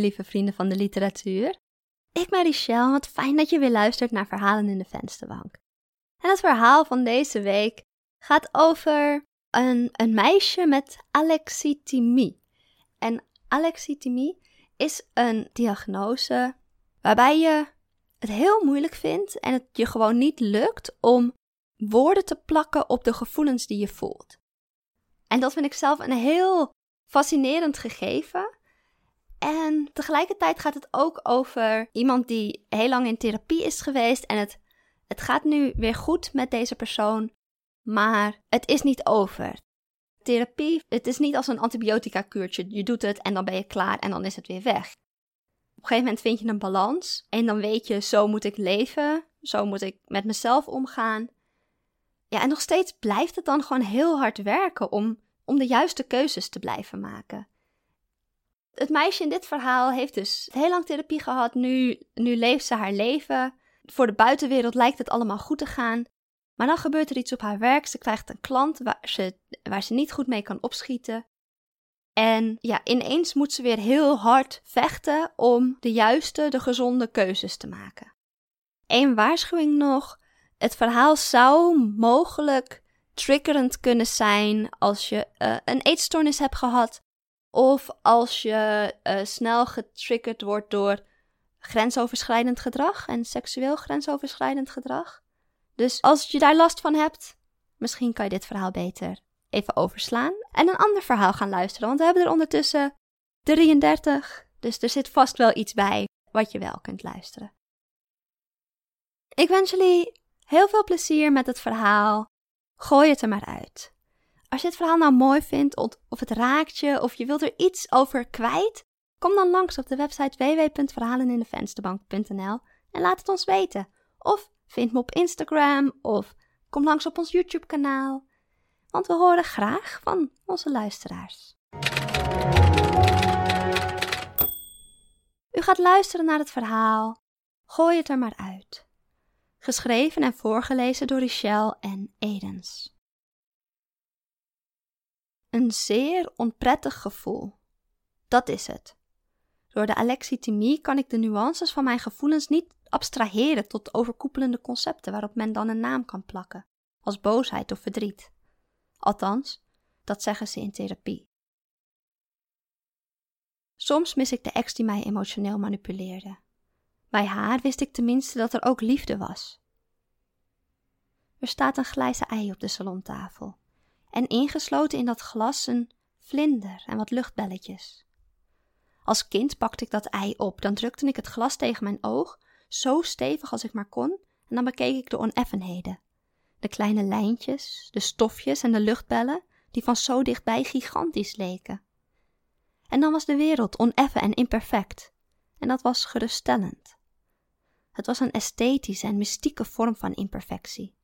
lieve vrienden van de literatuur. Ik ben Richelle, wat fijn dat je weer luistert naar Verhalen in de Vensterbank. En het verhaal van deze week gaat over een, een meisje met alexithymie. En alexithymie is een diagnose waarbij je het heel moeilijk vindt en het je gewoon niet lukt om woorden te plakken op de gevoelens die je voelt. En dat vind ik zelf een heel fascinerend gegeven. En tegelijkertijd gaat het ook over iemand die heel lang in therapie is geweest en het, het gaat nu weer goed met deze persoon, maar het is niet over. Therapie, het is niet als een antibiotica-kuurtje. Je doet het en dan ben je klaar en dan is het weer weg. Op een gegeven moment vind je een balans en dan weet je, zo moet ik leven, zo moet ik met mezelf omgaan. Ja, en nog steeds blijft het dan gewoon heel hard werken om, om de juiste keuzes te blijven maken. Het meisje in dit verhaal heeft dus heel lang therapie gehad. Nu, nu leeft ze haar leven. Voor de buitenwereld lijkt het allemaal goed te gaan. Maar dan gebeurt er iets op haar werk. Ze krijgt een klant waar ze, waar ze niet goed mee kan opschieten. En ja, ineens moet ze weer heel hard vechten om de juiste, de gezonde keuzes te maken. Eén waarschuwing nog: het verhaal zou mogelijk triggerend kunnen zijn als je uh, een eetstoornis hebt gehad of als je uh, snel getriggerd wordt door grensoverschrijdend gedrag en seksueel grensoverschrijdend gedrag. Dus als je daar last van hebt, misschien kan je dit verhaal beter even overslaan en een ander verhaal gaan luisteren, want we hebben er ondertussen 33, dus er zit vast wel iets bij wat je wel kunt luisteren. Ik wens jullie heel veel plezier met het verhaal. Gooi het er maar uit. Als je het verhaal nou mooi vindt, of het raakt je, of je wilt er iets over kwijt, kom dan langs op de website www.verhalenindevensterbank.nl en laat het ons weten. Of vind me op Instagram, of kom langs op ons YouTube-kanaal. Want we horen graag van onze luisteraars. U gaat luisteren naar het verhaal. Gooi het er maar uit. Geschreven en voorgelezen door Richelle en Edens. Een zeer onprettig gevoel. Dat is het. Door de alexithymie kan ik de nuances van mijn gevoelens niet abstraheren tot overkoepelende concepten waarop men dan een naam kan plakken, als boosheid of verdriet. Althans, dat zeggen ze in therapie. Soms mis ik de ex die mij emotioneel manipuleerde. Bij haar wist ik tenminste dat er ook liefde was. Er staat een grijze ei op de salontafel en ingesloten in dat glas een vlinder en wat luchtbelletjes. Als kind pakte ik dat ei op, dan drukte ik het glas tegen mijn oog, zo stevig als ik maar kon, en dan bekeek ik de oneffenheden. De kleine lijntjes, de stofjes en de luchtbellen, die van zo dichtbij gigantisch leken. En dan was de wereld oneffen en imperfect, en dat was geruststellend. Het was een esthetische en mystieke vorm van imperfectie.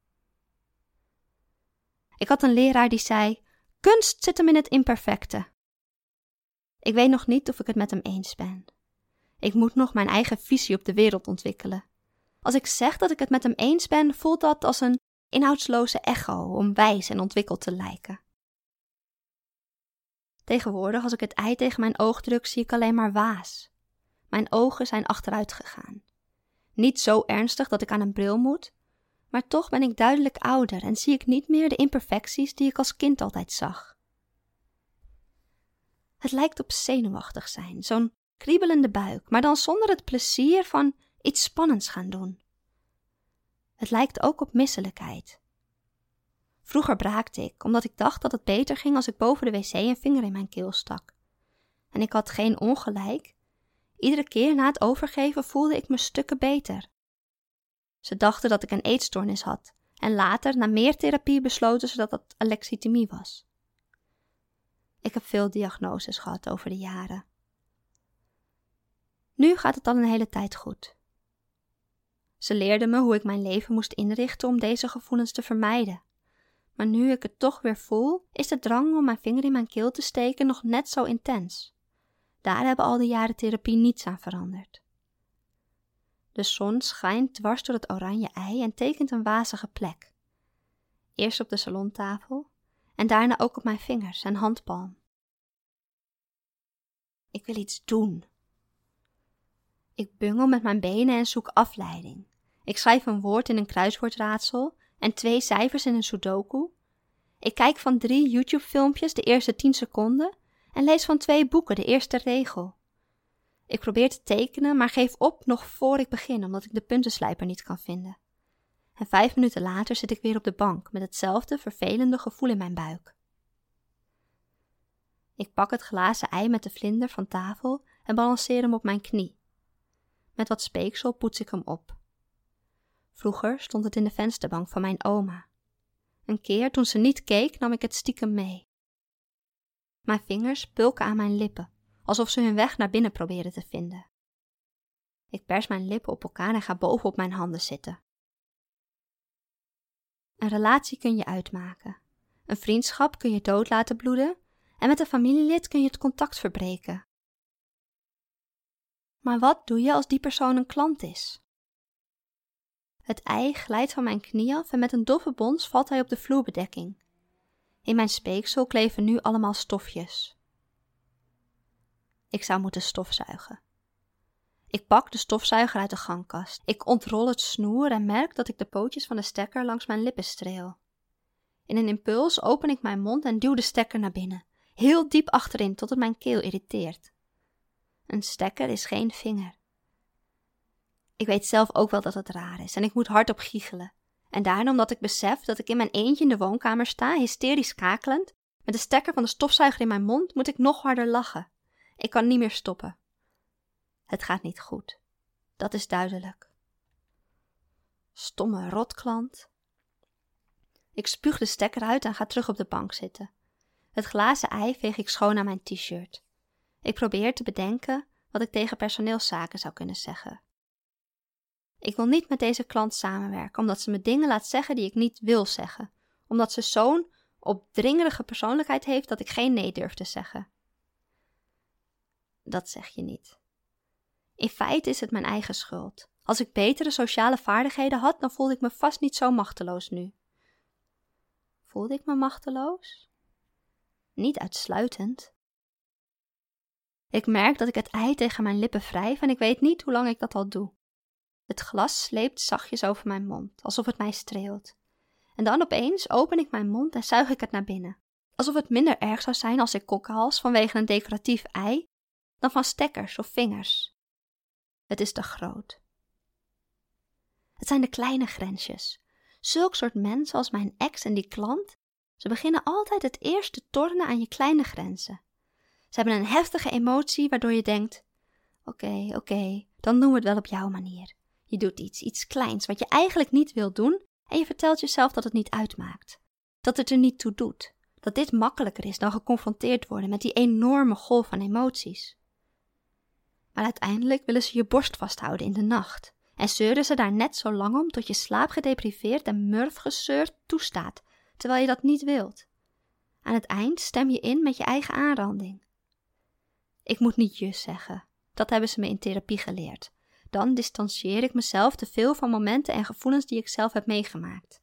Ik had een leraar die zei: Kunst zit hem in het imperfecte. Ik weet nog niet of ik het met hem eens ben. Ik moet nog mijn eigen visie op de wereld ontwikkelen. Als ik zeg dat ik het met hem eens ben, voelt dat als een inhoudsloze echo om wijs en ontwikkeld te lijken. Tegenwoordig, als ik het ei tegen mijn oog druk, zie ik alleen maar waas. Mijn ogen zijn achteruit gegaan. Niet zo ernstig dat ik aan een bril moet, maar toch ben ik duidelijk ouder en zie ik niet meer de imperfecties die ik als kind altijd zag. Het lijkt op zenuwachtig zijn, zo'n kriebelende buik, maar dan zonder het plezier van iets spannends gaan doen. Het lijkt ook op misselijkheid. Vroeger braakte ik, omdat ik dacht dat het beter ging als ik boven de wc een vinger in mijn keel stak. En ik had geen ongelijk. Iedere keer na het overgeven voelde ik me stukken beter. Ze dachten dat ik een eetstoornis had en later, na meer therapie, besloten ze dat dat alexithymie was. Ik heb veel diagnoses gehad over de jaren. Nu gaat het al een hele tijd goed. Ze leerden me hoe ik mijn leven moest inrichten om deze gevoelens te vermijden. Maar nu ik het toch weer voel, is de drang om mijn vinger in mijn keel te steken nog net zo intens. Daar hebben al de jaren therapie niets aan veranderd. De zon schijnt dwars door het oranje ei en tekent een wazige plek. Eerst op de salontafel en daarna ook op mijn vingers en handpalm. Ik wil iets doen. Ik bungel met mijn benen en zoek afleiding. Ik schrijf een woord in een kruiswoordraadsel en twee cijfers in een sudoku. Ik kijk van drie YouTube-filmpjes de eerste 10 seconden en lees van twee boeken de eerste regel. Ik probeer te tekenen, maar geef op nog voor ik begin, omdat ik de puntenslijper niet kan vinden. En vijf minuten later zit ik weer op de bank met hetzelfde vervelende gevoel in mijn buik. Ik pak het glazen ei met de vlinder van tafel en balanceer hem op mijn knie. Met wat speeksel poets ik hem op. Vroeger stond het in de vensterbank van mijn oma. Een keer toen ze niet keek, nam ik het stiekem mee. Mijn vingers pulken aan mijn lippen, alsof ze hun weg naar binnen proberen te vinden. Ik pers mijn lippen op elkaar en ga boven op mijn handen zitten. Een relatie kun je uitmaken. Een vriendschap kun je dood laten bloeden en met een familielid kun je het contact verbreken. Maar wat doe je als die persoon een klant is? Het ei glijdt van mijn knie af en met een doffe bons valt hij op de vloerbedekking. In mijn speeksel kleven nu allemaal stofjes. Ik zou moeten stofzuigen. Ik pak de stofzuiger uit de gangkast. Ik ontrol het snoer en merk dat ik de pootjes van de stekker langs mijn lippen streel. In een impuls open ik mijn mond en duw de stekker naar binnen, heel diep achterin tot het mijn keel irriteert. Een stekker is geen vinger. Ik weet zelf ook wel dat het raar is en ik moet hardop giechelen. En daarom omdat ik besef dat ik in mijn eentje in de woonkamer sta, hysterisch kakelend, met de stekker van de stofzuiger in mijn mond, moet ik nog harder lachen. Ik kan niet meer stoppen. Het gaat niet goed. Dat is duidelijk. Stomme rotklant. Ik spuug de stekker uit en ga terug op de bank zitten. Het glazen ei veeg ik schoon aan mijn t-shirt. Ik probeer te bedenken wat ik tegen personeelszaken zou kunnen zeggen. Ik wil niet met deze klant samenwerken, omdat ze me dingen laat zeggen die ik niet wil zeggen, omdat ze zo'n opdringerige persoonlijkheid heeft dat ik geen nee durf te zeggen. Dat zeg je niet. In feite is het mijn eigen schuld. Als ik betere sociale vaardigheden had, dan voelde ik me vast niet zo machteloos nu. Voelde ik me machteloos? Niet uitsluitend. Ik merk dat ik het ei tegen mijn lippen wrijf en ik weet niet hoe lang ik dat al doe. Het glas sleept zachtjes over mijn mond, alsof het mij streelt. En dan opeens open ik mijn mond en zuig ik het naar binnen. Alsof het minder erg zou zijn als ik kokkenhals vanwege een decoratief ei, dan van stekkers of vingers. Het is te groot. Het zijn de kleine grensjes. Zulk soort mensen als mijn ex en die klant, ze beginnen altijd het eerst te tornen aan je kleine grenzen. Ze hebben een heftige emotie waardoor je denkt: oké, oké, dan doen we het wel op jouw manier. Je doet iets, iets kleins wat je eigenlijk niet wil doen en je vertelt jezelf dat het niet uitmaakt. Dat het er niet toe doet. Dat dit makkelijker is dan geconfronteerd worden met die enorme golf van emoties. Maar uiteindelijk willen ze je borst vasthouden in de nacht en zeuren ze daar net zo lang om tot je slaapgedepriveerd en murfgezeurd toestaat, terwijl je dat niet wilt. Aan het eind stem je in met je eigen aanranding. Ik moet niet je zeggen. Dat hebben ze me in therapie geleerd. Dan distancieer ik mezelf te veel van momenten en gevoelens die ik zelf heb meegemaakt.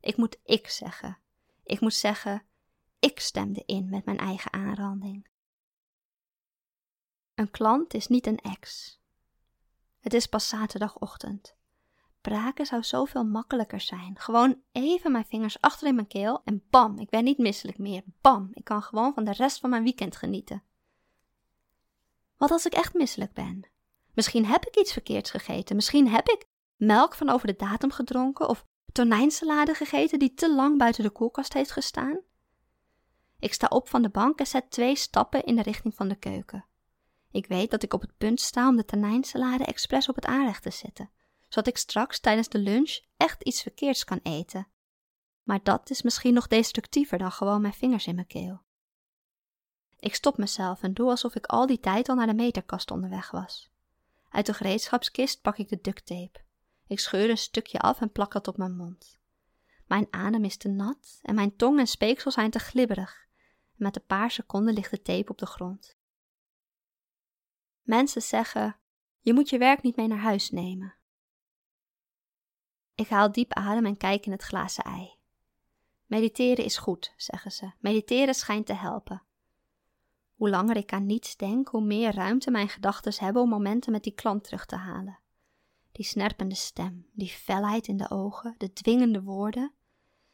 Ik moet ik zeggen. Ik moet zeggen, ik stemde in met mijn eigen aanranding. Een klant is niet een ex. Het is pas zaterdagochtend. Braken zou zoveel makkelijker zijn. Gewoon even mijn vingers achter in mijn keel en bam, ik ben niet misselijk meer. Bam, ik kan gewoon van de rest van mijn weekend genieten. Wat als ik echt misselijk ben? Misschien heb ik iets verkeerds gegeten. Misschien heb ik melk van over de datum gedronken of tonijnsalade gegeten die te lang buiten de koelkast heeft gestaan. Ik sta op van de bank en zet twee stappen in de richting van de keuken. Ik weet dat ik op het punt sta om de tonijnsalade expres op het aanrecht te zetten, zodat ik straks tijdens de lunch echt iets verkeerds kan eten. Maar dat is misschien nog destructiever dan gewoon mijn vingers in mijn keel. Ik stop mezelf en doe alsof ik al die tijd al naar de meterkast onderweg was. Uit de gereedschapskist pak ik de ducttape. Ik scheur een stukje af en plak dat op mijn mond. Mijn adem is te nat en mijn tong en speeksel zijn te glibberig. Met een paar seconden ligt de tape op de grond. Mensen zeggen: Je moet je werk niet mee naar huis nemen. Ik haal diep adem en kijk in het glazen ei. Mediteren is goed, zeggen ze. Mediteren schijnt te helpen. Hoe langer ik aan niets denk, hoe meer ruimte mijn gedachten hebben om momenten met die klant terug te halen. Die snerpende stem, die felheid in de ogen, de dwingende woorden.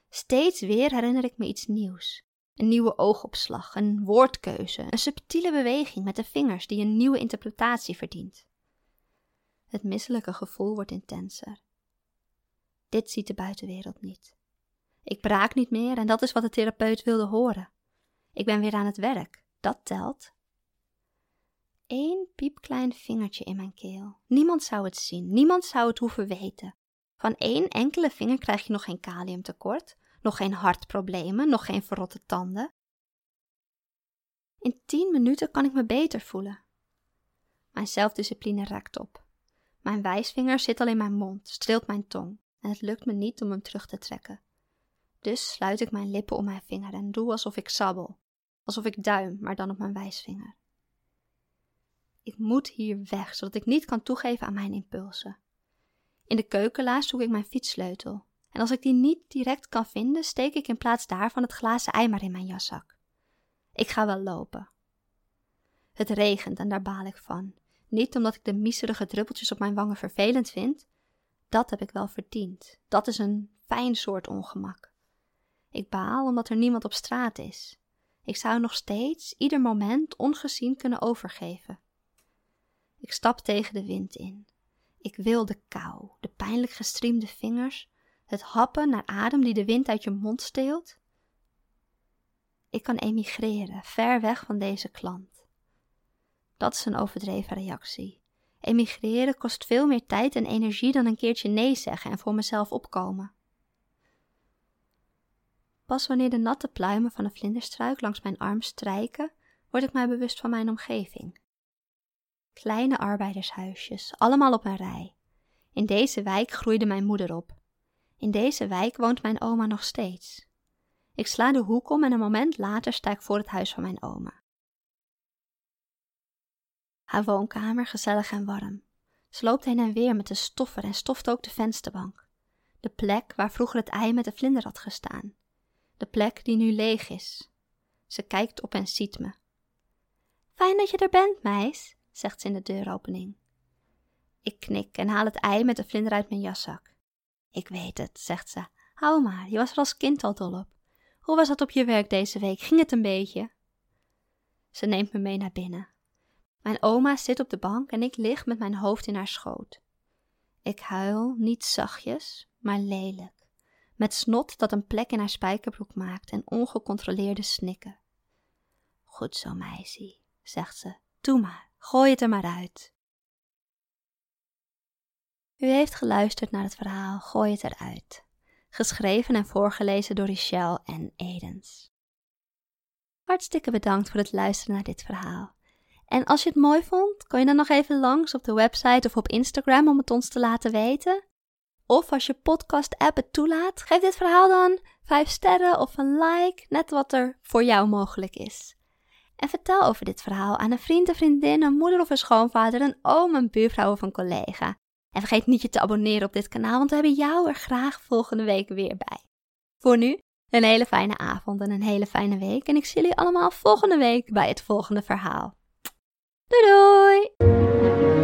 Steeds weer herinner ik me iets nieuws. Een nieuwe oogopslag, een woordkeuze, een subtiele beweging met de vingers die een nieuwe interpretatie verdient. Het misselijke gevoel wordt intenser. Dit ziet de buitenwereld niet. Ik braak niet meer en dat is wat de therapeut wilde horen. Ik ben weer aan het werk, dat telt. Eén piepklein vingertje in mijn keel. Niemand zou het zien, niemand zou het hoeven weten. Van één enkele vinger krijg je nog geen kaliumtekort, nog geen hartproblemen, nog geen verrotte tanden. In tien minuten kan ik me beter voelen. Mijn zelfdiscipline raakt op. Mijn wijsvinger zit al in mijn mond, streelt mijn tong en het lukt me niet om hem terug te trekken. Dus sluit ik mijn lippen om mijn vinger en doe alsof ik sabbel, alsof ik duim, maar dan op mijn wijsvinger. Ik moet hier weg, zodat ik niet kan toegeven aan mijn impulsen. In de keukenlaas zoek ik mijn fietssleutel. En als ik die niet direct kan vinden, steek ik in plaats daarvan het glazen ei maar in mijn jaszak. Ik ga wel lopen. Het regent en daar baal ik van. Niet omdat ik de miserige druppeltjes op mijn wangen vervelend vind. Dat heb ik wel verdiend. Dat is een fijn soort ongemak. Ik baal omdat er niemand op straat is. Ik zou nog steeds, ieder moment, ongezien kunnen overgeven. Ik stap tegen de wind in. Ik wil de kou, de pijnlijk gestriemde vingers, het happen naar adem die de wind uit je mond steelt. Ik kan emigreren, ver weg van deze klant. Dat is een overdreven reactie. Emigreren kost veel meer tijd en energie dan een keertje nee zeggen en voor mezelf opkomen. Pas wanneer de natte pluimen van een vlinderstruik langs mijn arm strijken, word ik mij bewust van mijn omgeving. Kleine arbeidershuisjes, allemaal op een rij. In deze wijk groeide mijn moeder op. In deze wijk woont mijn oma nog steeds. Ik sla de hoek om en een moment later sta ik voor het huis van mijn oma. Haar woonkamer gezellig en warm. Ze loopt heen en weer met de stoffer en stoft ook de vensterbank. De plek waar vroeger het ei met de vlinder had gestaan. De plek die nu leeg is. Ze kijkt op en ziet me. Fijn dat je er bent, meis, zegt ze in de deuropening. Ik knik en haal het ei met de vlinder uit mijn jaszak. Ik weet het, zegt ze. Hou maar, je was er als kind al dol op. Hoe was het op je werk deze week? Ging het een beetje? Ze neemt me mee naar binnen. Mijn oma zit op de bank en ik lig met mijn hoofd in haar schoot. Ik huil, niet zachtjes, maar lelijk. Met snot dat een plek in haar spijkerbroek maakt en ongecontroleerde snikken. Goed zo, meisje, zegt ze. Doe maar, gooi het er maar uit. U heeft geluisterd naar het verhaal Gooi het eruit, geschreven en voorgelezen door Richelle en Edens. Hartstikke bedankt voor het luisteren naar dit verhaal. En als je het mooi vond, kan je dan nog even langs op de website of op Instagram om het ons te laten weten. Of als je podcast-app het toelaat, geef dit verhaal dan 5 sterren of een like, net wat er voor jou mogelijk is. En vertel over dit verhaal aan een vriend, een vriendin, een moeder of een schoonvader, een oom, een buurvrouw of een collega. En vergeet niet je te abonneren op dit kanaal, want we hebben jou er graag volgende week weer bij. Voor nu, een hele fijne avond en een hele fijne week. En ik zie jullie allemaal volgende week bij het volgende verhaal. Doei doei!